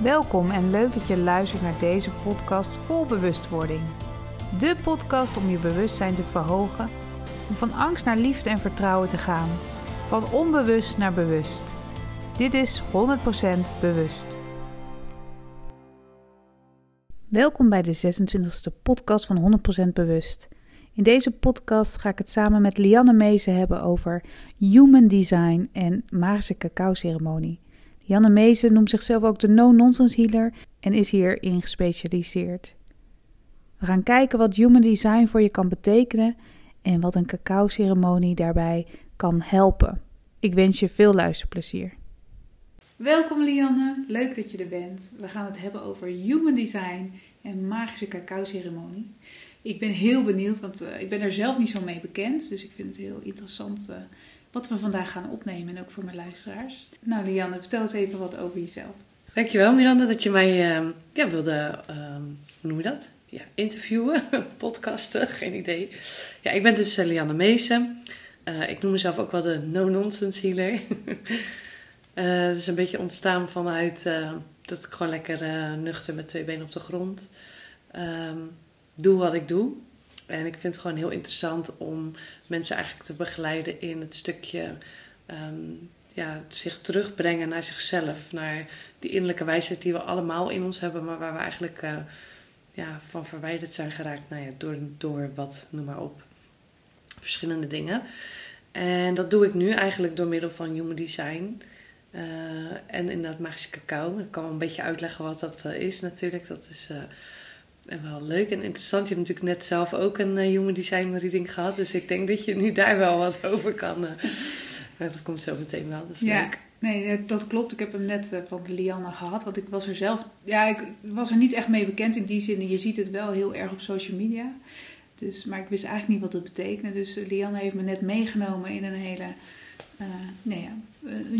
Welkom en leuk dat je luistert naar deze podcast vol bewustwording. De podcast om je bewustzijn te verhogen, om van angst naar liefde en vertrouwen te gaan, van onbewust naar bewust. Dit is 100% bewust. Welkom bij de 26e podcast van 100% bewust. In deze podcast ga ik het samen met Lianne Mezen hebben over human design en magische cacao ceremonie. Janne Mezen noemt zichzelf ook de no-nonsense healer en is hierin gespecialiseerd. We gaan kijken wat human design voor je kan betekenen en wat een cacao-ceremonie daarbij kan helpen. Ik wens je veel luisterplezier. Welkom Lianne, leuk dat je er bent. We gaan het hebben over human design en magische cacao-ceremonie. Ik ben heel benieuwd, want uh, ik ben er zelf niet zo mee bekend, dus ik vind het heel interessant uh, wat we vandaag gaan opnemen en ook voor mijn luisteraars. Nou, Lianne, vertel eens even wat over jezelf. Dankjewel Miranda dat je mij uh, ja, wilde, uh, hoe noem je dat? Ja, interviewen, podcasten, geen idee. Ja, ik ben dus uh, Lianne Meesen. ik noem mezelf ook wel de no-nonsense healer. het is een beetje ontstaan vanuit dat ik gewoon lekker nuchter met twee benen op de grond um, doe wat ik doe. En ik vind het gewoon heel interessant om mensen eigenlijk te begeleiden in het stukje um, ja, zich terugbrengen naar zichzelf. Naar die innerlijke wijsheid die we allemaal in ons hebben, maar waar we eigenlijk uh, ja, van verwijderd zijn geraakt. Nou ja, door, door wat, noem maar op, verschillende dingen. En dat doe ik nu eigenlijk door middel van Human Design. Uh, en inderdaad magische cacao. Ik kan wel een beetje uitleggen wat dat uh, is natuurlijk. Dat is en wel leuk en interessant. Je hebt natuurlijk net zelf ook een uh, human design reading gehad. Dus ik denk dat je nu daar wel wat over kan. Uh, dat komt zo meteen wel. Dat is ja. leuk. Nee, dat klopt. Ik heb hem net van Lianne gehad. Want ik was er zelf... Ja, ik was er niet echt mee bekend in die zin. Je ziet het wel heel erg op social media. Dus, maar ik wist eigenlijk niet wat het betekende. Dus Lianne heeft me net meegenomen in een hele... nee ja,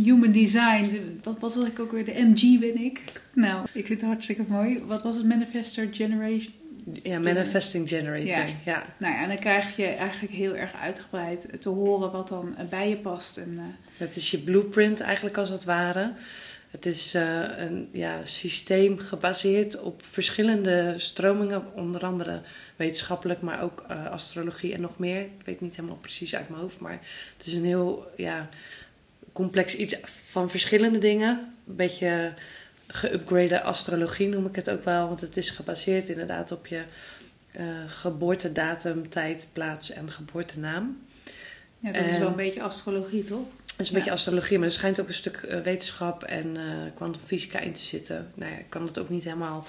human design. Wat was ik ook weer? De MG ben ik. Nou, ik vind het hartstikke mooi. Wat was het? Manifestor Generation? Ja, Manifesting Generator. Ja. ja. Nou ja, en dan krijg je eigenlijk heel erg uitgebreid te horen wat dan bij je past. En, uh... Het is je blueprint eigenlijk als het ware. Het is uh, een ja, systeem gebaseerd op verschillende stromingen, onder andere wetenschappelijk, maar ook uh, astrologie en nog meer. Ik weet niet helemaal precies uit mijn hoofd, maar het is een heel ja, complex iets van verschillende dingen. Een beetje geüpgrade astrologie noem ik het ook wel, want het is gebaseerd inderdaad op je uh, geboortedatum, tijd, plaats en geboortenaam. Ja, dat en, is wel een beetje astrologie, toch? Dat is een ja. beetje astrologie, maar er schijnt ook een stuk uh, wetenschap en kwantumfysica uh, in te zitten. Nou ja, ik kan het ook niet helemaal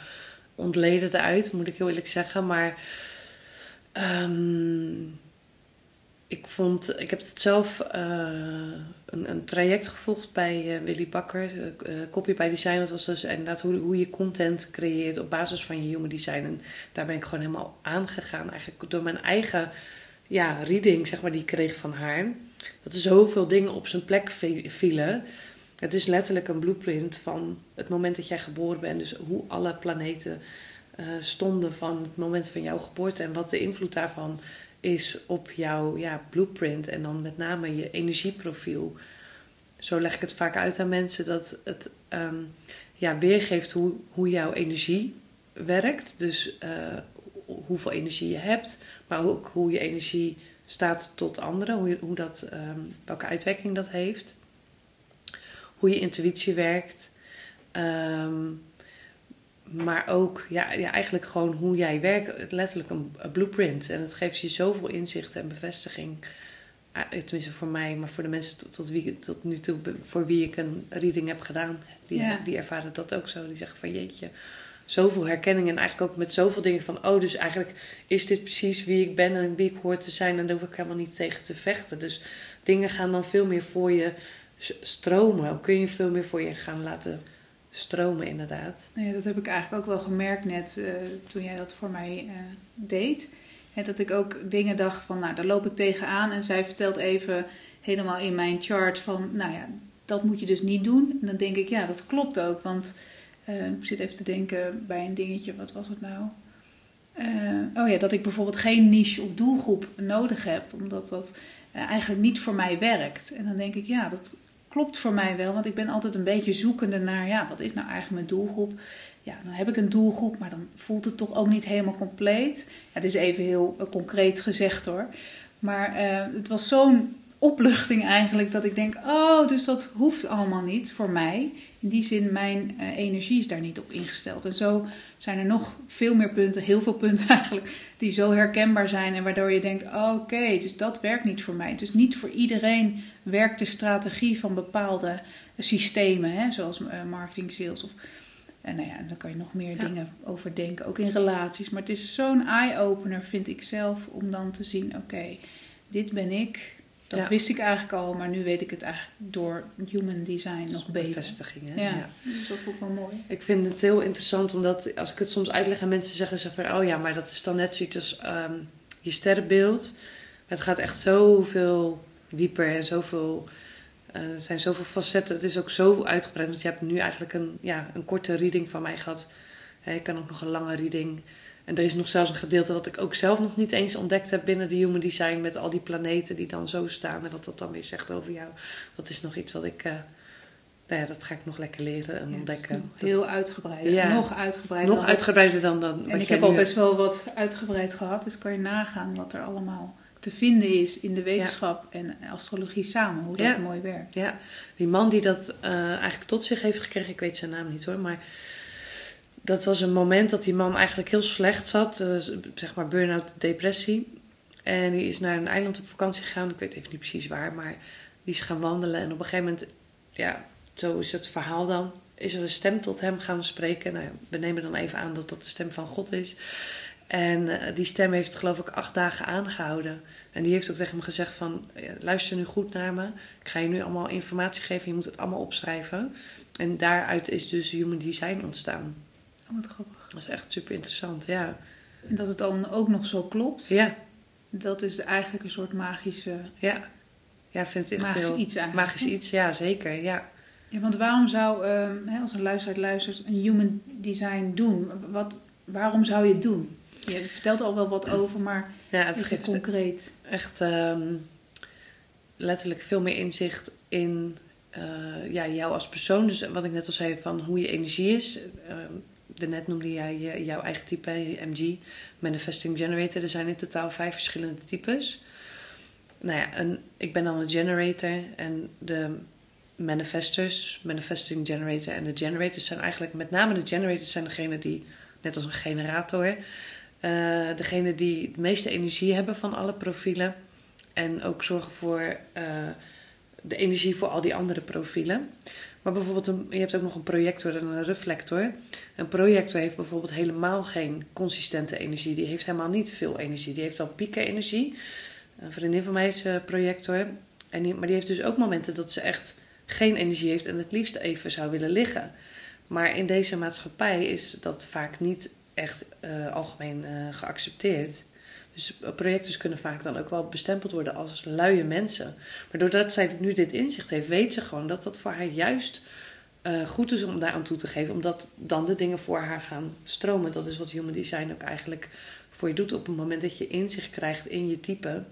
ontleden eruit, moet ik heel eerlijk zeggen. Maar um, ik vond, ik heb het zelf uh, een, een, traject gevolgd bij uh, Willy Bakker, uh, Copy by Design. Dat was dus inderdaad hoe, hoe je content creëert op basis van je human design. En daar ben ik gewoon helemaal aangegaan, eigenlijk door mijn eigen ja, reading, zeg maar, die ik kreeg van haar. Dat er zoveel dingen op zijn plek vielen. Het is letterlijk een blueprint van het moment dat jij geboren bent. Dus hoe alle planeten stonden van het moment van jouw geboorte en wat de invloed daarvan is op jouw ja, blueprint en dan met name je energieprofiel. Zo leg ik het vaak uit aan mensen dat het um, ja, weergeeft hoe, hoe jouw energie werkt. Dus uh, hoeveel energie je hebt, maar ook hoe je energie staat tot anderen, hoe, hoe dat, um, welke uitwerking dat heeft. Hoe je intuïtie werkt. Um, maar ook ja, ja, eigenlijk gewoon hoe jij werkt, letterlijk een, een blueprint. En het geeft je zoveel inzicht en bevestiging. Tenminste voor mij, maar voor de mensen tot, tot, wie, tot nu toe voor wie ik een reading heb gedaan, die, ja. die ervaren dat ook zo. Die zeggen van jeetje, zoveel herkenning en eigenlijk ook met zoveel dingen van oh, dus eigenlijk is dit precies wie ik ben en wie ik hoor te zijn en daar hoef ik helemaal niet tegen te vechten. Dus dingen gaan dan veel meer voor je stromen. Kun je veel meer voor je gaan laten stromen, inderdaad. Ja, dat heb ik eigenlijk ook wel gemerkt net uh, toen jij dat voor mij uh, deed. En dat ik ook dingen dacht van, nou, daar loop ik tegenaan. En zij vertelt even helemaal in mijn chart van, nou ja, dat moet je dus niet doen. En dan denk ik, ja, dat klopt ook. Want uh, ik zit even te denken bij een dingetje, wat was het nou? oh ja, dat ik bijvoorbeeld geen niche of doelgroep nodig heb, omdat dat eigenlijk niet voor mij werkt. En dan denk ik, ja, dat klopt voor mij wel. Want ik ben altijd een beetje zoekende naar, ja, wat is nou eigenlijk mijn doelgroep? Ja, dan heb ik een doelgroep, maar dan voelt het toch ook niet helemaal compleet. Ja, het is even heel uh, concreet gezegd hoor. Maar uh, het was zo'n opluchting eigenlijk dat ik denk, oh, dus dat hoeft allemaal niet voor mij. In die zin, mijn uh, energie is daar niet op ingesteld. En zo zijn er nog veel meer punten, heel veel punten eigenlijk, die zo herkenbaar zijn en waardoor je denkt, oké, dus dat werkt niet voor mij. Dus niet voor iedereen werkt de strategie van bepaalde systemen, hè, zoals uh, marketing, sales of... En nou ja, dan kan je nog meer ja. dingen over denken, ook in relaties. Maar het is zo'n eye-opener, vind ik zelf, om dan te zien: oké, okay, dit ben ik, dat ja. wist ik eigenlijk al, maar nu weet ik het eigenlijk door human design nog beter. Bevestiging, hè? Ja, ja. Dat vond ik wel mooi. Ik vind het heel interessant, omdat als ik het soms uitleg aan mensen, zeggen ze van, oh ja, maar dat is dan net zoiets als um, je sterrenbeeld. Het gaat echt zoveel dieper en zoveel, uh, er zijn zoveel facetten. Het is ook zo uitgebreid, want je hebt nu eigenlijk een, ja, een korte reading van mij gehad. Je kan ook nog een lange reading en er is nog zelfs een gedeelte wat ik ook zelf nog niet eens ontdekt heb binnen de Human Design. Met al die planeten die dan zo staan. En wat dat dan weer zegt over jou. Dat is nog iets wat ik. Uh, nou ja, dat ga ik nog lekker leren en ja, ontdekken. Heel dat. Ja, nog uitgebreider. Nog uitgebreider dan dan. En ik heb al best wel wat uitgebreid gehad. Dus kan je nagaan wat er allemaal te vinden is in de wetenschap ja. en astrologie samen. Hoe dat mooi werkt. Ja, die man die dat uh, eigenlijk tot zich heeft gekregen. Ik weet zijn naam niet hoor. Maar dat was een moment dat die man eigenlijk heel slecht zat. Uh, zeg maar burn-out, depressie. En die is naar een eiland op vakantie gegaan. Ik weet even niet precies waar, maar die is gaan wandelen. En op een gegeven moment, ja, zo is het verhaal dan. Is er een stem tot hem gaan spreken. Nou, we nemen dan even aan dat dat de stem van God is. En uh, die stem heeft geloof ik acht dagen aangehouden. En die heeft ook tegen hem gezegd van... luister nu goed naar me. Ik ga je nu allemaal informatie geven. Je moet het allemaal opschrijven. En daaruit is dus Human Design ontstaan. Wat grappig. Dat is echt super interessant, ja. En dat het dan ook nog zo klopt. Ja. Dat is eigenlijk een soort magische... Ja. Ja, vind ik echt magisch heel... iets eigenlijk. Magisch iets, ja, zeker, ja. Ja, want waarom zou, hè, als een luisteraar luistert, een human design doen? Wat, waarom zou je het doen? Je vertelt al wel wat over, maar ja, het geeft concreet. echt um, letterlijk veel meer inzicht in uh, ja, jou als persoon. Dus wat ik net al zei, van hoe je energie is. Uh, daarnet noemde jij jouw eigen type, MG, Manifesting Generator. Er zijn in totaal vijf verschillende types. Nou ja, en ik ben dan een generator en de manifestors, manifesting generator en de generators zijn eigenlijk, met name de generators zijn degene die, net als een generator, uh, degene die het meeste energie hebben van alle profielen. En ook zorgen voor uh, de energie voor al die andere profielen. Maar bijvoorbeeld, je hebt ook nog een projector en een reflector. Een projector heeft bijvoorbeeld helemaal geen consistente energie. Die heeft helemaal niet veel energie. Die heeft wel piekenenergie. Een vriendin van mij is uh, projector. En maar die heeft dus ook momenten dat ze echt geen energie heeft en het liefst even zou willen liggen. Maar in deze maatschappij is dat vaak niet echt uh, algemeen uh, geaccepteerd. Dus projectors kunnen vaak dan ook wel bestempeld worden als luie mensen. Maar doordat zij nu dit inzicht heeft, weet ze gewoon dat dat voor haar juist uh, goed is om daar aan toe te geven. Omdat dan de dingen voor haar gaan stromen. Dat is wat Human Design ook eigenlijk voor je doet op het moment dat je inzicht krijgt in je type.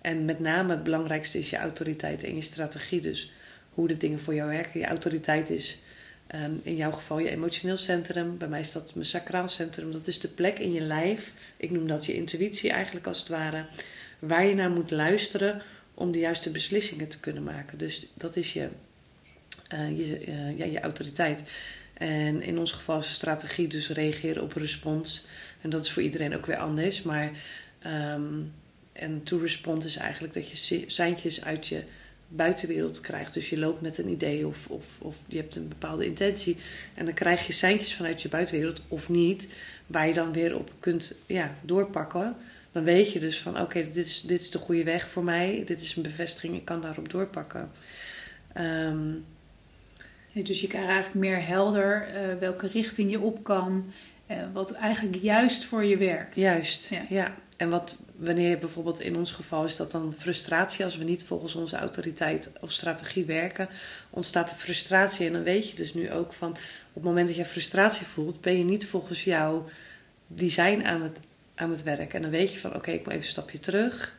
En met name het belangrijkste is je autoriteit en je strategie. Dus hoe de dingen voor jou werken. Je autoriteit is Um, in jouw geval je emotioneel centrum. Bij mij is dat mijn sacraal centrum. Dat is de plek in je lijf. Ik noem dat je intuïtie eigenlijk als het ware. Waar je naar moet luisteren om de juiste beslissingen te kunnen maken. Dus dat is je, uh, je, uh, ja, je autoriteit. En in ons geval is strategie dus reageren op respons. En dat is voor iedereen ook weer anders. Maar um, en to respond is eigenlijk dat je seintjes uit je buitenwereld krijgt. Dus je loopt met een idee of, of, of je hebt een bepaalde intentie. En dan krijg je seintjes vanuit je buitenwereld of niet, waar je dan weer op kunt ja, doorpakken. Dan weet je dus van oké, okay, dit, is, dit is de goede weg voor mij. Dit is een bevestiging, ik kan daarop doorpakken. Um, ja, dus je krijgt eigenlijk meer helder uh, welke richting je op kan. Uh, wat eigenlijk juist voor je werkt. Juist, ja. ja. En wat, wanneer bijvoorbeeld in ons geval is dat dan frustratie, als we niet volgens onze autoriteit of strategie werken, ontstaat er frustratie. En dan weet je dus nu ook van op het moment dat je frustratie voelt, ben je niet volgens jouw design aan het, aan het werk. En dan weet je van oké, okay, ik moet even een stapje terug.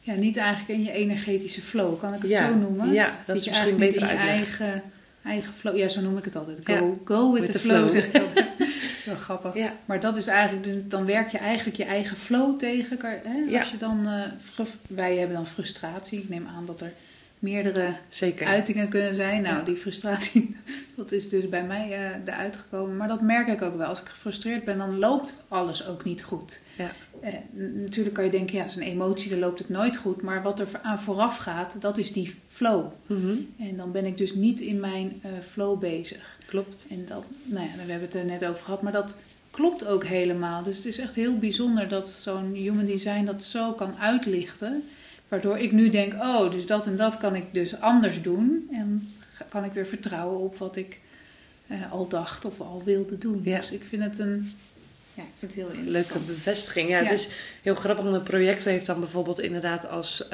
Ja, niet eigenlijk in je energetische flow, kan ik het Ja, zo noemen? ja, dat is misschien beter in je uitleg. eigen, eigen flow. Ja, zo noem ik het altijd. Go, Ja, go with, with the the flow, flow. zeg ik altijd. zo grappig. Ja, Maar dat is eigenlijk, dan werk je eigenlijk je eigen flow tegen. Hè? Ja. Als je dan, eh, wij hebben dan frustratie. Ik neem aan dat er meerdere zeker. uitingen kunnen zijn. Nou, Ja. die frustratie, dat is dus bij mij eh eruit gekomen. Maar dat merk ik ook wel. Als ik gefrustreerd ben, dan loopt alles ook niet goed. Ja. Eh, natuurlijk kan je denken, ja, het is een emotie, dan loopt het nooit goed. Maar wat er aan vooraf gaat, dat is die flow. Mhm, En dan ben ik dus niet in mijn flow bezig. Klopt. En dat, nou ja, we hebben het er net over gehad, maar dat klopt ook helemaal. Dus het is echt heel bijzonder dat zo'n human design dat zo kan uitlichten. Waardoor ik nu denk, oh, dus dat en dat kan ik dus anders doen. En kan ik weer vertrouwen op wat ik eh, al dacht of al wilde doen. Ja. Dus ik vind het een, ja, ik vind het heel Leuke interessant. bevestiging. Ja, Ja. het is heel grappig. want Een projector heeft dan bijvoorbeeld inderdaad als...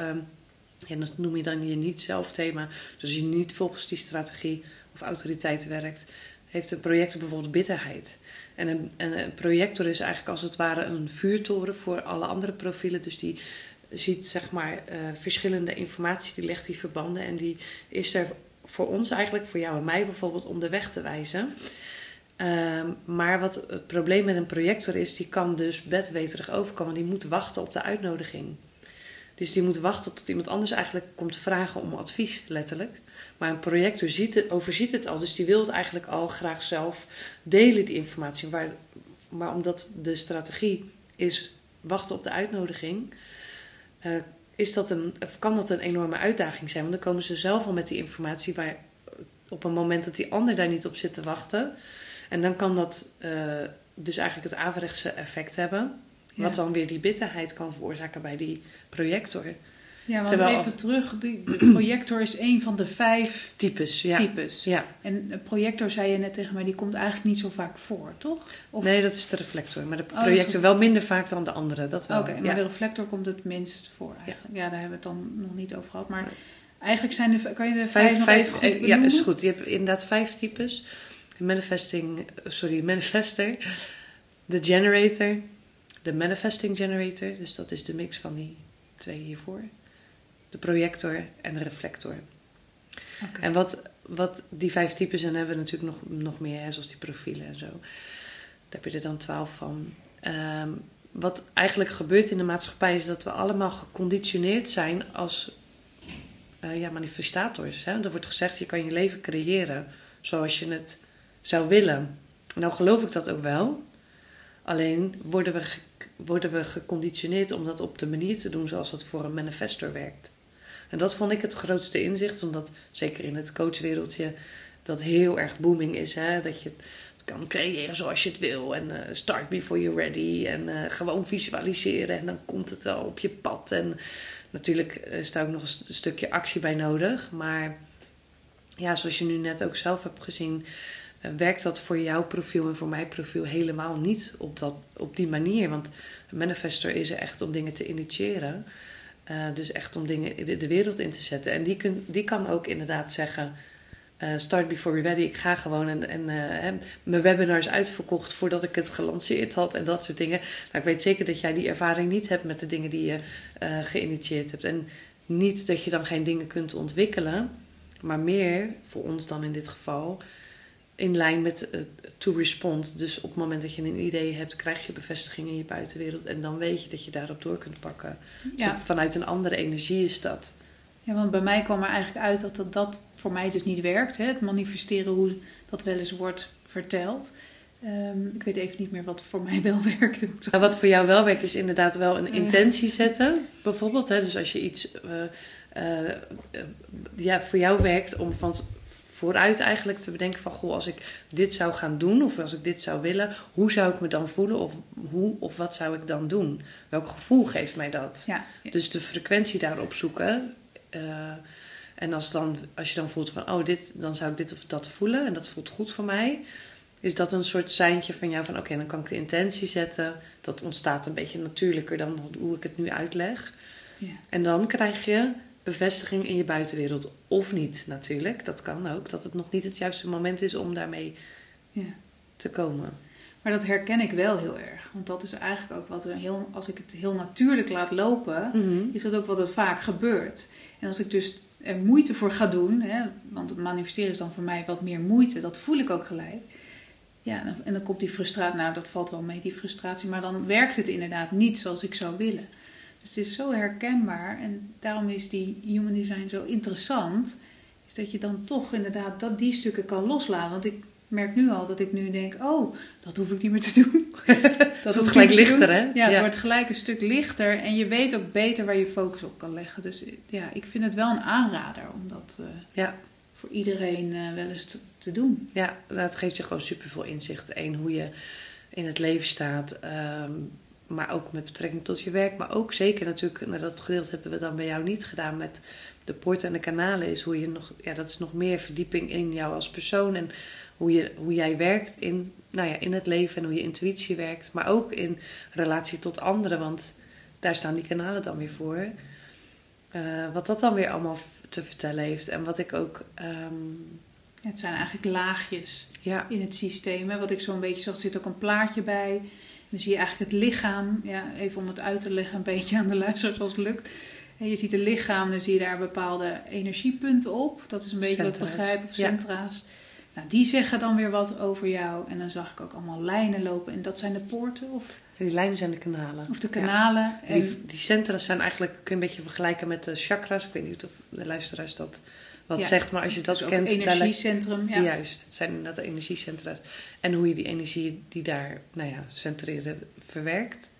ja, dat noem je dan je niet-zelf thema. Dus als je niet volgens die strategie autoriteit werkt... heeft een projector bijvoorbeeld bitterheid. En een, en een projector is eigenlijk als het ware een vuurtoren voor alle andere profielen. Dus die ziet zeg maar eh, verschillende informatie, die legt die verbanden... en die is er voor ons eigenlijk, voor jou en mij bijvoorbeeld, om de weg te wijzen... Ehm, maar wat het probleem met een projector is, die kan dus bedweterig overkomen. Die moet wachten op de uitnodiging. Dus die moet wachten tot iemand anders eigenlijk komt vragen om advies, letterlijk. Maar een projector ziet het, overziet het al, dus die wil het eigenlijk al graag zelf delen, die informatie. Maar, maar omdat de strategie is wachten op de uitnodiging, eh, is dat een, kan dat een enorme uitdaging zijn. Want dan komen ze zelf al met die informatie waar op een moment dat die ander daar niet op zit te wachten. En dan kan dat eh, dus eigenlijk het averechtse effect hebben. Wat Ja. dan weer die bitterheid kan veroorzaken bij die projector. Ja, want terwijl- even terug, die, de projector is een van de vijf Types, ja. types. ja. En projector, zei je net tegen mij, die komt eigenlijk niet zo vaak voor, toch? Of- Nee, dat is de reflector. Maar de is projector wel minder vaak dan de andere. Dat wel. Oké, maar ja. de reflector komt het minst voor eigenlijk. Ja. daar hebben we het dan nog niet over gehad. Maar eigenlijk zijn de, kan je de vijf, Vijf, nog vijf, even goed eh, ja, is goed. Je hebt inderdaad vijf types. Manifesting, sorry, manifester. De generator. De manifesting generator. Dus dat is de mix van die twee hiervoor. De projector en de reflector. En wat, wat die vijf types, en dan hebben we natuurlijk nog, nog meer, hè, zoals die profielen en zo. Daar heb je er dan twaalf van. Ehm, wat eigenlijk gebeurt in de maatschappij is dat we allemaal geconditioneerd zijn als eh, ja, manifestators. Hè? Er wordt gezegd, je kan je leven creëren zoals je het zou willen. Nou geloof ik dat ook wel. Alleen worden we, worden we geconditioneerd om dat op de manier te doen zoals dat voor een manifestor werkt. En dat vond ik het grootste inzicht, omdat zeker in het coachwereldje dat heel erg booming is. Hè? Dat je het kan creëren zoals je het wil. En eh, start before you're ready. En eh, gewoon visualiseren. En dan komt het wel op je pad. En natuurlijk eh, is daar ook nog een st- stukje actie bij nodig. Maar ja, zoals je nu net ook zelf hebt gezien, werkt dat voor jouw profiel en voor mijn profiel helemaal niet op, dat, op die manier. Want een manifestor is er echt om dingen te initiëren. Eh, dus echt om dingen in de, wereld in te zetten. En die, kun, die kan ook inderdaad zeggen: eh, Start before you're ready. Ik ga gewoon en, en eh, mijn webinar is uitverkocht voordat ik het gelanceerd had en dat soort dingen. Nou, ik weet zeker dat jij die ervaring niet hebt met de dingen die je eh, geïnitieerd hebt. En niet dat je dan geen dingen kunt ontwikkelen, maar meer voor ons dan in dit geval in lijn met eh, to respond. Dus op het moment dat je een idee hebt, krijg je bevestiging in je buitenwereld. En dan weet je dat je daarop door kunt pakken. Dus vanuit een andere energie is dat. ja, want bij mij kwam er eigenlijk uit dat dat, dat voor mij dus niet werkt. Hè? Het manifesteren, hoe dat wel eens wordt verteld. Ehm, ik weet even niet meer wat voor mij wel werkte. Maar wat voor jou wel werkt, is inderdaad wel een intentie zetten. Bijvoorbeeld, hè? dus als je iets eh, eh, ja, voor jou werkt om van vooruit eigenlijk te bedenken van... Goh, als ik dit zou gaan doen of als ik dit zou willen... hoe zou ik me dan voelen of, hoe, of wat zou ik dan doen? Welk gevoel geeft mij dat? Ja. Dus de frequentie daarop zoeken. eh, en als, dan, als je dan voelt van, oh, dit, dan zou ik dit of dat voelen en dat voelt goed voor mij. Is dat een soort seintje van jou van, oké, dan kan ik de intentie zetten. Dat ontstaat een beetje natuurlijker dan hoe ik het nu uitleg. Ja. En dan krijg je bevestiging in je buitenwereld. Of niet, natuurlijk. Dat kan ook. Dat het nog niet het juiste moment is om daarmee ja. te komen. Maar dat herken ik wel heel erg. Want dat is eigenlijk ook wat er heel, als ik het heel natuurlijk laat lopen, Mhm. is dat ook wat er vaak gebeurt. En als ik dus er moeite voor ga doen, hè, want het manifesteren is dan voor mij wat meer moeite, dat voel ik ook gelijk. Ja, en dan komt die frustratie, nou dat valt wel mee, die frustratie, maar dan werkt het inderdaad niet zoals ik zou willen. Dus het is zo herkenbaar en daarom is die human design zo interessant, is dat je dan toch inderdaad dat, die stukken kan loslaten. Want ik merk nu al dat ik nu denk, oh, dat hoef ik niet meer te doen. dat wordt gelijk lichter, hè? Ja, het wordt gelijk een stuk lichter en je weet ook beter waar je focus op kan leggen. Dus ja, ik vind het wel een aanrader om dat eh, Ja. voor iedereen eh, wel eens te, te doen. Ja, dat geeft je gewoon superveel inzicht. Eén, hoe je in het leven staat. ehm, maar ook met betrekking tot je werk. Maar ook zeker natuurlijk, nou, dat gedeelte hebben we dan bij jou niet gedaan met de poorten en de kanalen. Is hoe je nog, ja, dat is nog meer verdieping in jou als persoon. En hoe, je, hoe jij werkt in, nou ja, in het leven en hoe je intuïtie werkt. Maar ook in relatie tot anderen. Want daar staan die kanalen dan weer voor. Eh, wat dat dan weer allemaal te vertellen heeft. En wat ik ook. ehm, Het zijn eigenlijk laagjes ja, in het systeem. Hè. Wat ik zo'n beetje zag, er zit ook een plaatje bij. Dan zie je eigenlijk het lichaam. Ja, even om het uit te leggen een beetje aan de luisteraars als het lukt. En je ziet het lichaam, dan zie je daar bepaalde energiepunten op. Dat is een beetje wat ik Centra's. begrijp, of Ja. centra's. Nou, die zeggen dan weer wat over jou. En dan zag ik ook allemaal lijnen lopen. En dat zijn de poorten of, die lijnen zijn de kanalen. of de kanalen. En En, Die, die centra zijn eigenlijk, kun je een beetje vergelijken met de chakras. Ik weet niet of de luisteraars dat wat Ja. zegt, maar als je dat dus kent, energiecentrum. Ja. juist. Het zijn inderdaad de energiecentra. En hoe je die energie die daar, nou ja, centreren, verwerkt.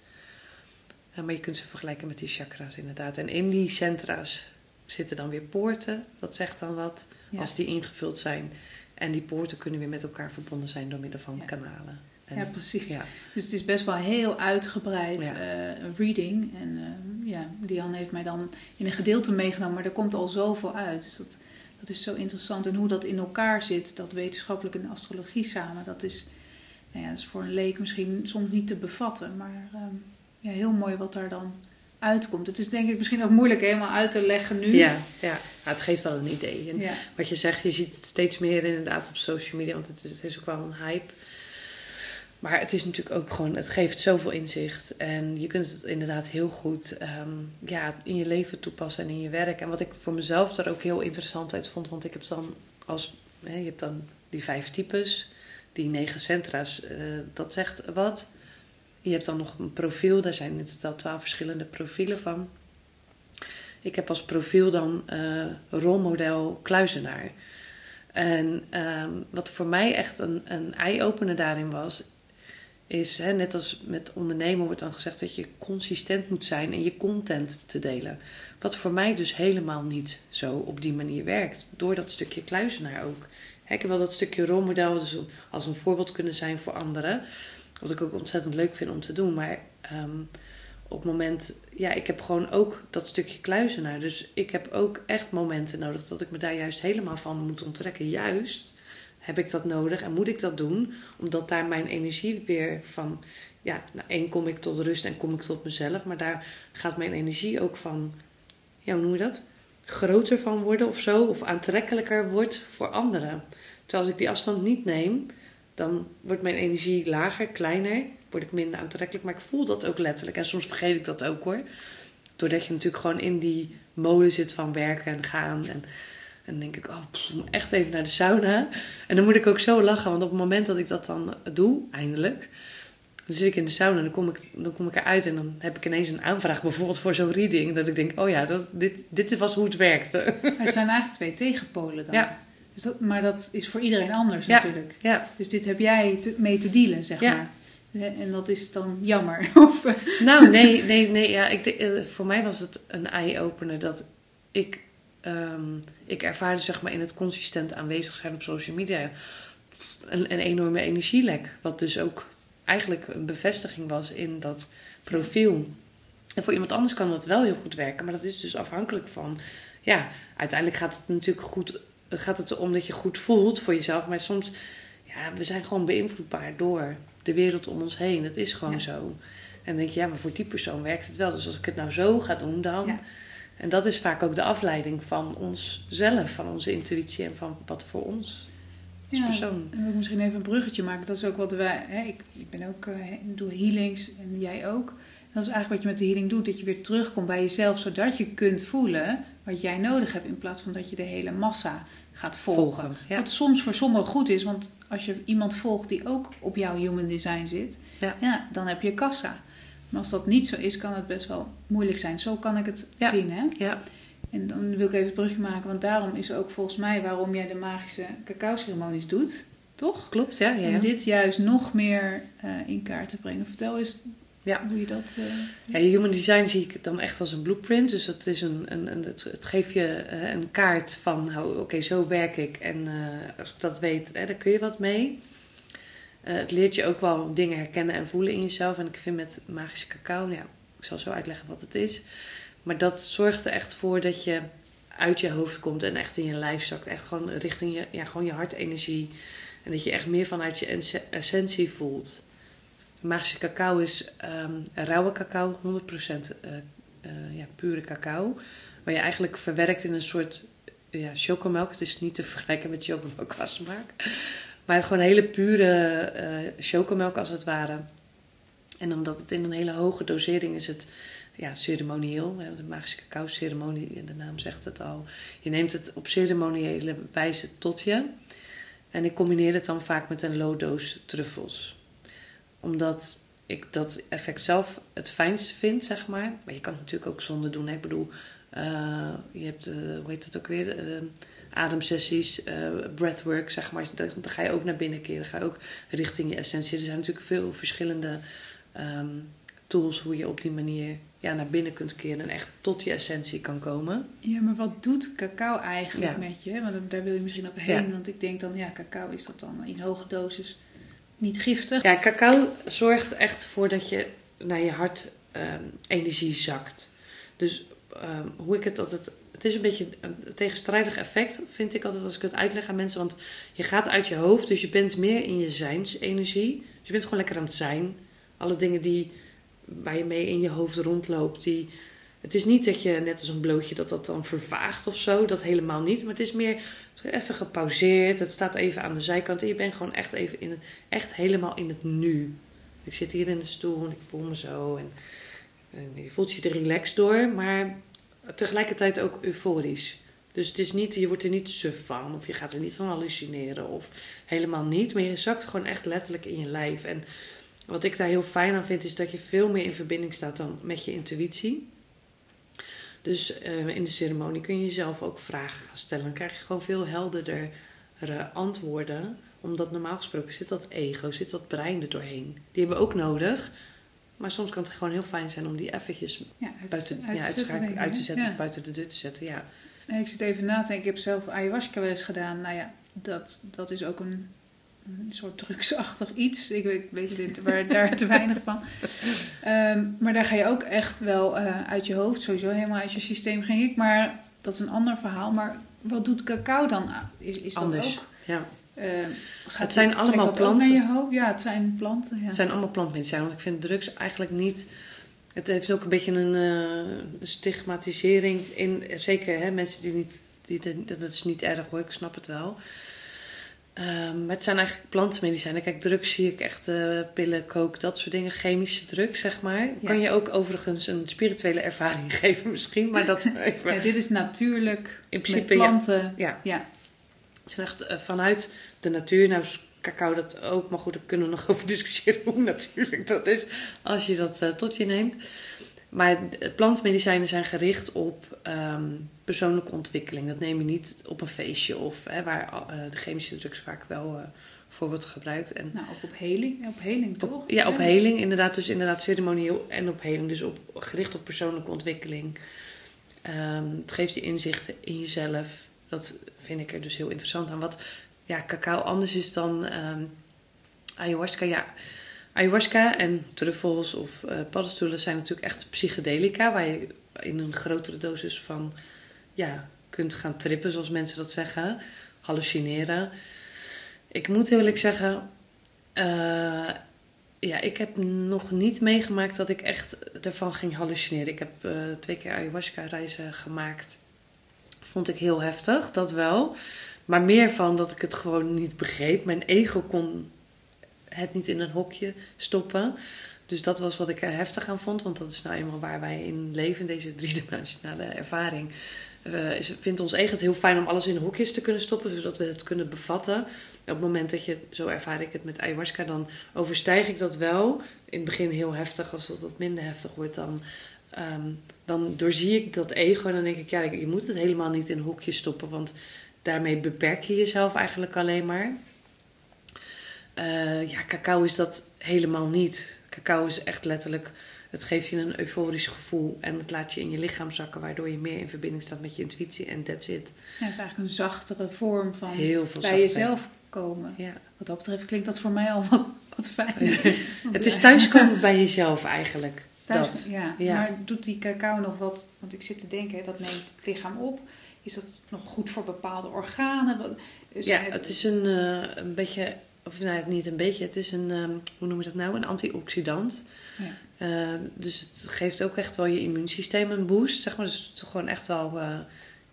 Ja, maar je kunt ze vergelijken met die chakras inderdaad. En in die centra's zitten dan weer poorten. Dat zegt dan wat, als die ingevuld zijn. En die poorten kunnen weer met elkaar verbonden zijn door middel van kanalen. En, Ja, precies. ja. Dus het is best wel heel uitgebreid Ja. eh, reading. En eh, ja, Diane heeft mij dan in een gedeelte meegenomen, maar er komt al zoveel uit. Dus dat, dat is zo interessant. En hoe dat in elkaar zit, dat wetenschappelijk en astrologie samen, dat is, nou ja, dat is voor een leek misschien soms niet te bevatten. Maar ehm, ja, heel mooi wat daar dan uitkomt. Het is denk ik misschien ook moeilijk helemaal uit te leggen nu. Ja, ja. Nou, het geeft wel een idee. En ja. wat je zegt, je ziet het steeds meer inderdaad op social media, want het is, het is ook wel een hype. Maar het is natuurlijk ook gewoon, het geeft zoveel inzicht. En je kunt het inderdaad heel goed ehm, ja, in je leven toepassen en in je werk. En wat ik voor mezelf daar ook heel interessant uit vond, want ik heb dan als, hè, je hebt dan die vijf types, die negen centra's, eh, dat zegt wat. Je hebt dan nog een profiel, daar zijn in totaal twaalf verschillende profielen van. Ik heb als profiel dan eh, rolmodel kluizenaar. En ehm, wat voor mij echt een, een eye-opener daarin was, is hè, net als met ondernemen wordt dan gezegd dat je consistent moet zijn en je content te delen. Wat voor mij dus helemaal niet zo op die manier werkt. Door dat stukje kluizenaar ook. Hè, ik heb wel dat stukje rolmodel dus als een voorbeeld kunnen zijn voor anderen. Wat ik ook ontzettend leuk vind om te doen. Maar ehm, op het moment, ja, ik heb gewoon ook dat stukje kluizenaar. Dus ik heb ook echt momenten nodig dat ik me daar juist helemaal van moet onttrekken. Juist heb ik dat nodig en moet ik dat doen, omdat daar mijn energie weer van, ja, nou, één kom ik tot rust en kom ik tot mezelf, maar daar gaat mijn energie ook van, ja, hoe noem je dat? Groter van worden of zo, of aantrekkelijker wordt voor anderen. Terwijl als ik die afstand niet neem, dan wordt mijn energie lager, kleiner, word ik minder aantrekkelijk, maar ik voel dat ook letterlijk en soms vergeet ik dat ook hoor. Doordat je natuurlijk gewoon in die mode zit van werken en gaan en en dan denk ik, oh, pff, echt even naar de sauna. En dan moet ik ook zo lachen, want op het moment dat ik dat dan doe, eindelijk, dan zit ik in de sauna en dan kom ik, dan kom ik eruit en dan heb ik ineens een aanvraag, bijvoorbeeld voor zo'n reading, dat ik denk, oh ja, dat, dit, dit was hoe het werkte. Het zijn eigenlijk twee tegenpolen dan. Ja. Dus dat, maar dat is voor iedereen anders Ja. natuurlijk. Ja, Dus dit heb jij te- mee te dealen, zeg Ja. maar. En dat is dan jammer. Of, eh, nou nee, nee, nee, ja, ik, eh, voor mij was het een eye-opener dat ik, ehm, ik ervaarde zeg maar in het consistent aanwezig zijn op social media een, een enorme energielek. Wat dus ook eigenlijk een bevestiging was in dat profiel. En voor iemand anders kan dat wel heel goed werken, maar dat is dus afhankelijk van, ja, uiteindelijk gaat het natuurlijk goed, gaat het erom dat je goed voelt voor jezelf, maar soms, ja, we zijn gewoon beïnvloedbaar door de wereld om ons heen. Het is gewoon Ja. zo. En dan denk je, ja, maar voor die persoon werkt het wel. Dus als ik het nou zo ga doen, dan. Ja. En dat is vaak ook de afleiding van onszelf, van onze intuïtie en van wat voor ons als Ja, persoon. En wil ik misschien even een bruggetje maken. Dat is ook wat wij. Hè, ik, ik ben ook eh, doe healings en jij ook. Dat is eigenlijk wat je met de healing doet. Dat je weer terugkomt bij jezelf, zodat je kunt voelen wat jij nodig hebt. In plaats van dat je de hele massa gaat volgen. Volgen, ja. Wat soms voor sommigen goed is, want als je iemand volgt die ook op jouw human design zit, Ja. dan heb je kassa. Maar als dat niet zo is, kan het best wel moeilijk zijn. Zo kan ik het Ja. zien. Hè? Ja, En dan wil ik even het brugje maken, want daarom is ook volgens mij waarom jij de magische cacao-ceremonies doet, toch? klopt. Ja, ja, Om dit juist nog meer eh, in kaart te brengen. Vertel eens Ja. hoe je dat. eh, Ja, human design zie ik dan echt als een blueprint. Dus het, is een, een, een, het, het geeft je eh, een kaart van, oké, zo werk ik. En als ik dat weet, hè, dan kun je wat mee. Eh, het leert je ook wel dingen herkennen en voelen in jezelf. En ik vind met magische cacao, ja, ik zal zo uitleggen wat het is. Maar dat zorgt er echt voor dat je uit je hoofd komt en echt in je lijf zakt. Echt gewoon richting je, ja, gewoon je hartenergie. En dat je echt meer vanuit je esse- essentie voelt. Magische cacao is ehm, rauwe cacao, 100% eh, eh, ja, pure cacao. Waar je eigenlijk verwerkt in een soort ja, chocomelk. Het is niet te vergelijken met chocomelk. Maar gewoon hele pure eh chocomelk als het ware. En omdat het in een hele hoge dosering is het ja, ceremonieel. De magische cacao ceremonie, de naam zegt het al. Je neemt het op ceremoniële wijze tot je. En ik combineer het dan vaak met een low dose truffels. Omdat ik dat effect zelf het fijnst vind, zeg maar. Maar je kan het natuurlijk ook zonder doen. Ik bedoel, eh, je hebt, eh, hoe heet dat ook weer? Ademsessies, eh, breathwork, zeg maar. Dan, dan ga je ook naar binnen keren. Ga je ook richting je essentie. Er zijn natuurlijk veel verschillende ehm, tools hoe je op die manier ja, naar binnen kunt keren en echt tot je essentie kan komen. Ja, maar wat doet cacao eigenlijk Ja. met je? Want daar wil je misschien ook heen. Ja. Want ik denk dan, ja, cacao is dat dan in hoge dosis niet giftig. Ja, cacao zorgt echt voor dat je naar je hart ehm, energie zakt. Dus ehm, hoe ik het altijd. Het is een beetje een tegenstrijdig effect, vind ik altijd als ik het uitleg aan mensen. Want je gaat uit je hoofd, dus je bent meer in je zijnsenergie. Dus je bent gewoon lekker aan het zijn. Alle dingen die, waar je mee in je hoofd rondloopt, die. Het is niet dat je net als een blootje dat dat dan vervaagt of zo. Dat helemaal niet. Maar het is meer even gepauzeerd. Het staat even aan de zijkant. En je bent gewoon echt even in echt helemaal in het nu. Ik zit hier in de stoel en ik voel me zo. En, en je voelt je er relaxed door, maar tegelijkertijd ook euforisch. Dus het is niet, je wordt er niet suf van, of je gaat er niet van hallucineren, of helemaal niet. Maar je zakt gewoon echt letterlijk in je lijf. En wat ik daar heel fijn aan vind, is dat je veel meer in verbinding staat dan met je intuïtie. Dus eh, in de ceremonie kun je jezelf ook vragen gaan stellen. Dan krijg je gewoon veel helderdere antwoorden. Omdat normaal gesproken zit dat ego, zit dat brein er doorheen. Die hebben we ook nodig. Maar soms kan het gewoon heel fijn zijn om die eventjes Ja, uit, buiten, uit ja, te uit, uit te zetten Ja. of buiten de deur te zetten. Ja. Nee, ik zit even na te denken. Ik heb zelf ayahuasca wel eens gedaan. Nou ja, dat, dat is ook een, een soort drugsachtig iets. Ik weet, weet waar, daar te weinig van. Ehm, maar daar ga je ook echt wel eh, uit je hoofd, sowieso helemaal uit je systeem ging ik. Maar dat is een ander verhaal. Maar wat doet cacao dan? aan? Is, is dat Anders. ook? Ja. Ehm, gaat Het zijn allemaal planten. je hoofd? Ja, het zijn planten. Ja. Het zijn allemaal plantmedicijnen. Want ik vind drugs eigenlijk niet... Het heeft ook een beetje een eh, stigmatisering in... Zeker hè, mensen die niet... Die, dat is niet erg hoor, ik snap het wel. Ehm, maar het zijn eigenlijk plantmedicijnen. Kijk, drugs zie ik echt eh, pillen, kook, dat soort dingen. Chemische drugs, zeg maar. Kan je ook overigens een spirituele ervaring geven misschien. Maar dat even... Ja, dit is natuurlijk in met principe, ja. planten. ja. Ja. Het zijn echt vanuit de natuur. Nou is cacao dat ook. Maar goed, daar kunnen we nog over discussiëren hoe natuurlijk dat is. Als je dat eh, tot je neemt. Maar plantmedicijnen zijn gericht op ehm, persoonlijke ontwikkeling. Dat neem je niet op een feestje of hè, waar eh, de chemische drugs vaak wel eh, voor wordt gebruikt. En Nou, ook op heling. Op heling, toch? op, ja, op heling inderdaad. Dus inderdaad ceremonieel en op heling. Dus op, gericht op persoonlijke ontwikkeling. Ehm, het geeft je inzichten in jezelf. Dat vind ik er dus heel interessant aan. Wat ja, cacao anders is dan ehm, ayahuasca. Ja, ayahuasca en truffels of eh, paddenstoelen zijn natuurlijk echt psychedelica. Waar je in een grotere dosis van ja, kunt gaan trippen, zoals mensen dat zeggen. Hallucineren. Ik moet eerlijk zeggen... eh, ja, ik heb nog niet meegemaakt dat ik echt ervan ging hallucineren. Ik heb eh, twee keer ayahuasca-reizen gemaakt. Vond ik heel heftig, dat wel. Maar meer van dat ik het gewoon niet begreep. Mijn ego kon het niet in een hokje stoppen. Dus dat was wat ik er heftig aan vond. Want dat is nou eenmaal waar wij in leven, deze driedimensionale ervaring. Uh, is, vindt ons ego het heel fijn om alles in hokjes te kunnen stoppen, zodat we het kunnen bevatten. Op het moment dat je, zo ervaar ik het met ayahuasca, dan overstijg ik dat wel. In het begin heel heftig, als dat wat minder heftig wordt, dan, um, dan doorzie ik dat ego. En dan denk ik, ja, je moet het helemaal niet in hokjes stoppen, want daarmee beperk je jezelf eigenlijk alleen maar. Uh, ja, cacao is dat helemaal niet. Cacao is echt letterlijk, het geeft je een euforisch gevoel en het laat je in je lichaam zakken, waardoor je meer in verbinding staat met je intuïtie en that's it. Ja, het is eigenlijk een zachtere vorm van Heel veel bij jezelf komen. Ja. Wat dat betreft klinkt dat voor mij al wat, wat fijn. het is thuiskomen bij jezelf eigenlijk. Dat. Ja. ja. Maar doet die cacao nog wat, want ik zit te denken, dat neemt het lichaam op. Is dat nog goed voor bepaalde organen? ja, het, het is een, uh, een beetje of nou, niet een beetje, het is een, um, hoe noem je dat nou? Een antioxidant. Ja. Uh, dus het geeft ook echt wel je immuunsysteem een boost, zeg maar. Dus het is gewoon echt wel, uh,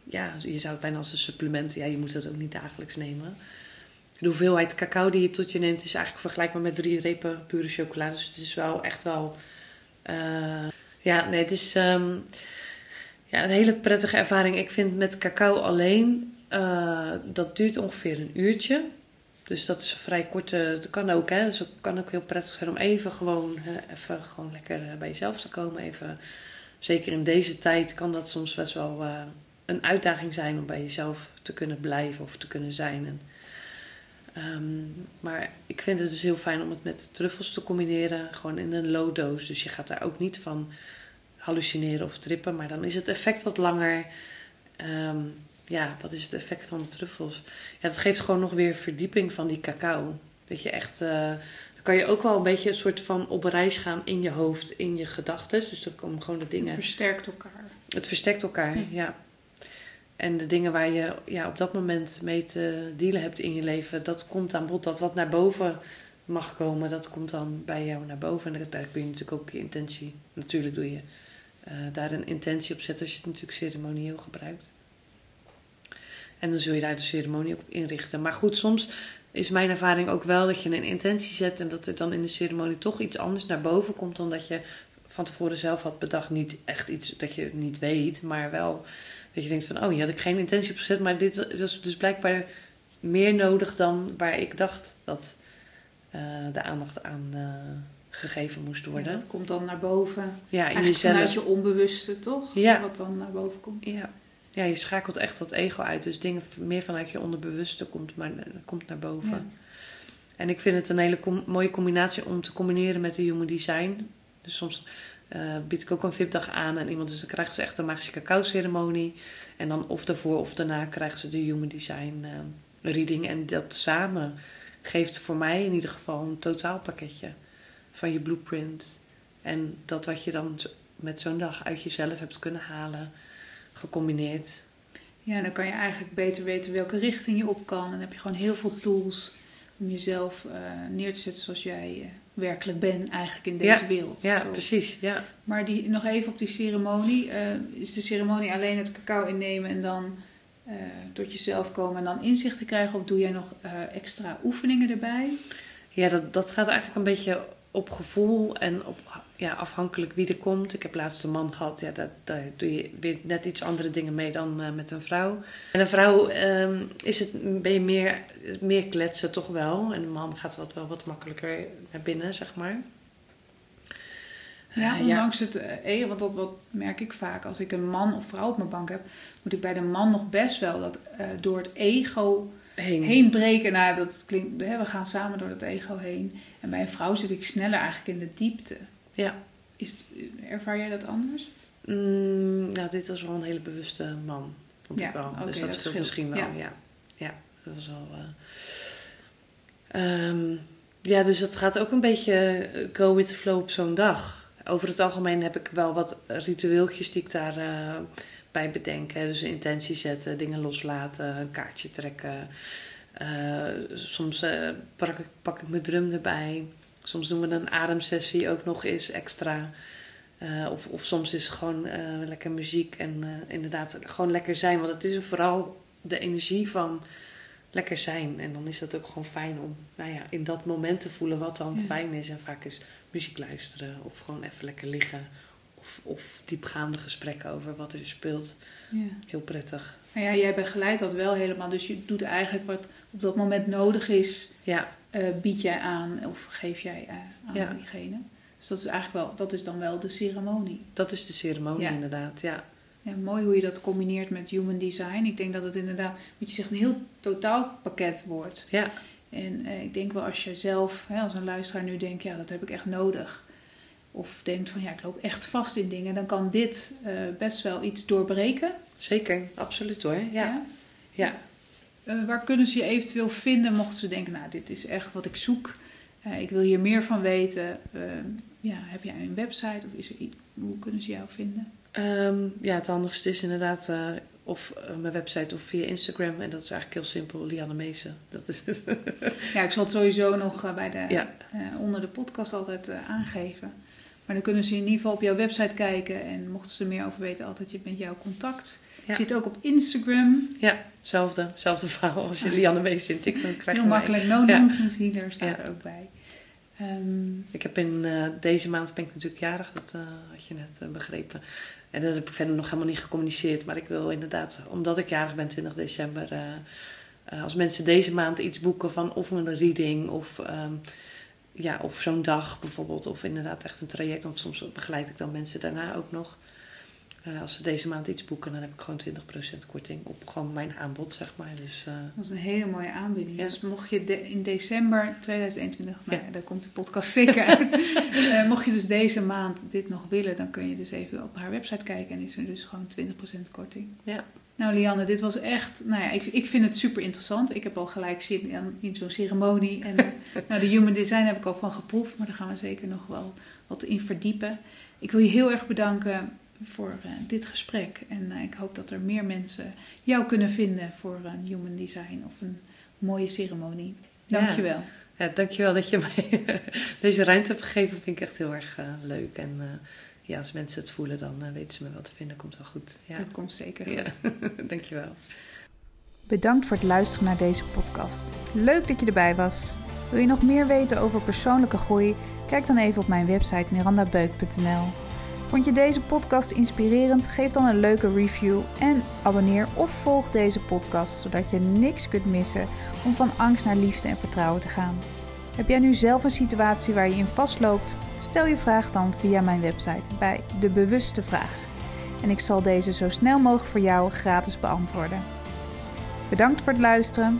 ja, je zou het bijna als een supplement, ja, je moet dat ook niet dagelijks nemen. De hoeveelheid cacao die je tot je neemt is eigenlijk vergelijkbaar met drie repen pure chocolade. Dus het is wel echt wel, uh, ja, nee, het is um, ja, een hele prettige ervaring. Ik vind met cacao alleen, dat duurt ongeveer een uurtje. Dus dat is vrij korte. Dat kan ook, hè. Dus het kan ook heel prettig zijn om even gewoon, even gewoon lekker eh, bij jezelf te komen. Even, zeker in deze tijd kan dat soms best wel een uitdaging zijn om bij jezelf te kunnen blijven of te kunnen zijn. En, um, maar ik vind het dus heel fijn om het met truffels te combineren. Gewoon in een low dose. Dus je gaat daar ook niet van hallucineren of trippen. Maar dan is het effect wat langer. Um, ja, wat is het effect van de truffels? Ja, dat geeft gewoon nog weer verdieping van die cacao. Dat je echt, uh, dan kan je ook wel een beetje een soort van op reis gaan in je hoofd, in je gedachten. Dus dan komen gewoon de dingen. Het versterkt elkaar. Het versterkt elkaar, ja. En de dingen waar je ja, op dat moment mee te dealen hebt in je leven, dat komt aan bod. Dat wat naar boven mag komen, dat komt dan bij jou naar boven. En daar kun je natuurlijk ook je intentie, natuurlijk doe je uh, daar een intentie op zetten als je het natuurlijk ceremonieel gebruikt. En dan zul je daar de ceremonie op inrichten. Maar goed, soms is mijn ervaring ook wel dat je een intentie zet en dat er dan in de ceremonie toch iets anders naar boven komt dan dat je van tevoren zelf had bedacht. Niet echt iets dat je niet weet, maar wel dat je denkt van, oh, hier had ik geen intentie op gezet, maar dit was dus blijkbaar meer nodig dan waar ik dacht dat uh, de aandacht aan uh, gegeven moest worden. Ja, dat komt dan naar boven. Ja, in jezelf. Vanuit je onbewuste, toch? Ja. Wat dan naar boven komt. Ja ja, je schakelt echt dat ego uit. Dus dingen meer vanuit je onderbewuste komt, maar, komt naar boven. En ik vind het een hele mooie combinatie om te combineren met de human design. Dus soms uh, bied ik ook een VIP-dag aan en iemand, dus dan krijgt ze echt een magische cacao-ceremonie. En dan of daarvoor of daarna krijgt ze de human design uh, reading. En dat samen geeft voor mij in ieder geval een totaalpakketje van je blueprint. En dat wat je dan met zo'n dag uit jezelf hebt kunnen halen gecombineerd. Ja, dan kan je eigenlijk beter weten welke richting je op kan. En dan heb je gewoon heel veel tools om jezelf uh, neer te zetten zoals jij werkelijk bent eigenlijk in deze wereld. Ja, precies. Ja. Maar die, nog even op die ceremonie. Uh, is de ceremonie alleen het cacao innemen en dan tot jezelf komen en dan inzicht te krijgen? Of doe jij nog extra oefeningen erbij? Ja, dat, dat gaat eigenlijk een beetje op gevoel en op ja, afhankelijk wie er komt. Ik heb laatst een man gehad, ja, daar, daar doe je weer net iets andere dingen mee dan uh, met een vrouw. En een vrouw um, is het, ben je meer, meer kletsen toch wel. En een man gaat wat, wel wat makkelijker naar binnen, zeg maar. Ja, ondanks het eh, want dat wat merk ik vaak. Als ik een man of vrouw op mijn bank heb, moet ik bij de man nog best wel dat uh, door het ego heen, heen breken. Nou, dat klinkt, hè, we gaan samen door het ego heen. En bij een vrouw zit ik sneller eigenlijk in de diepte. Ja. Is het, ervaar jij dat anders? Mm, nou, dit was wel een hele bewuste man, vond ik wel. dus dat, scheelt misschien wel, ja. ja. dat was wel... Uh, um, ja, dus het gaat ook een beetje eh, go with the flow op zo'n dag. Over het algemeen heb ik wel wat ritueeltjes die ik daar uh, bij bedenk. Dus intentie zetten, dingen loslaten, een kaartje trekken. Uh, soms pak, ik, pak ik mijn drum erbij. Soms doen we een ademsessie ook nog eens extra. Uh, of, of soms is het gewoon uh, lekker muziek en uh, inderdaad gewoon lekker zijn. Want het is vooral de energie van lekker zijn. En dan is het ook gewoon fijn om nou ja, in dat moment te voelen wat dan Ja. fijn is. En vaak is muziek luisteren of gewoon even lekker liggen. Of, of diepgaande gesprekken over wat er speelt. Ja. Heel prettig. Nou ja, jij begeleidt dat wel helemaal. Dus je doet eigenlijk wat op dat moment nodig is, Ja, eh, bied jij aan of geef jij eh, aan Ja. diegene. Dus dat is eigenlijk wel, dat is dan wel de ceremonie. dat is de ceremonie Ja. inderdaad. Ja. Ja, mooi hoe je dat combineert met human design. Ik denk dat het inderdaad, wat je zegt, een heel totaalpakket wordt. Ja, En eh, ik denk wel als je zelf, hè, als een luisteraar nu denkt, ja, dat heb ik echt nodig. Of denkt van, ja, ik loop echt vast in dingen. Dan kan dit eh, best wel iets doorbreken. zeker. Absoluut hoor. Ja. Ja. Eh, waar kunnen ze je eventueel vinden mochten ze denken, nou, dit is echt wat ik zoek. Eh, ik wil hier meer van weten. Eh, ja, heb jij een website of is er, hoe kunnen ze jou vinden? Ehm, ja, het handigste is inderdaad of mijn website of via Instagram. En dat is eigenlijk heel simpel, Lianne Meesen. Dat is het. Ja, ik zal het sowieso nog bij de, Ja. onder de podcast altijd aangeven. Maar dan kunnen ze in ieder geval op jouw website kijken. En mochten ze er meer over weten, altijd je met jou contact. Ja. Zit ook op Instagram. ja, hetzelfde, hetzelfde verhaal. Als je Lianne Meesen in TikTok krijgt. Heel makkelijk. No nonsense healer staat er ook bij. Ehm, Ik heb in eh, deze maand ben ik natuurlijk jarig, dat eh, had je net eh, begrepen. En dat heb ik verder nog helemaal niet gecommuniceerd. Maar ik wil inderdaad, omdat ik jarig ben 20 december, als mensen deze maand iets boeken van of een reading of, ehm, ja, of zo'n dag bijvoorbeeld. Of inderdaad echt een traject, want soms begeleid ik dan mensen daarna ook nog. Eh, als ze deze maand iets boeken, dan heb ik gewoon 20% korting op gewoon mijn aanbod, zeg maar. Dus eh, dat is een hele mooie aanbieding. Ja. Dus mocht je de- in december 2021, nou Ja. daar komt de podcast zeker uit. Eh, mocht je dus deze maand dit nog willen, dan kun je dus even op haar website kijken. En is er dus gewoon 20% korting. ja, Nou, Lianne, dit was echt. Nou ja, ik, ik vind het super interessant. Ik heb al gelijk zin in, in zo'n ceremonie. En nou, de human design heb ik al van geproefd, maar daar gaan we zeker nog wel wat in verdiepen. Ik wil je heel erg bedanken voor eh, dit gesprek. En eh, ik hoop dat er meer mensen jou kunnen vinden voor een human design of een mooie ceremonie. Ja. Dankjewel. ja, dankjewel dat je mij deze ruimte hebt gegeven. Vind ik echt heel erg eh, leuk. En eh, ja, als mensen het voelen, dan weten ze me wel te vinden. Komt wel goed. Ja, Dat komt zeker ja. goed. dankjewel. Bedankt voor het luisteren naar deze podcast. Leuk dat je erbij was. Wil je nog meer weten over persoonlijke groei? Kijk dan even op mijn website mirandabeuk.nl. Vond je deze podcast inspirerend? Geef dan een leuke review en abonneer of volg deze podcast zodat je niks kunt missen om van angst naar liefde en vertrouwen te gaan. Heb jij nu zelf een situatie waar je in vastloopt? Stel je vraag dan via mijn website bij De Bewuste Vraag. En ik zal deze zo snel mogelijk voor jou gratis beantwoorden. Bedankt voor het luisteren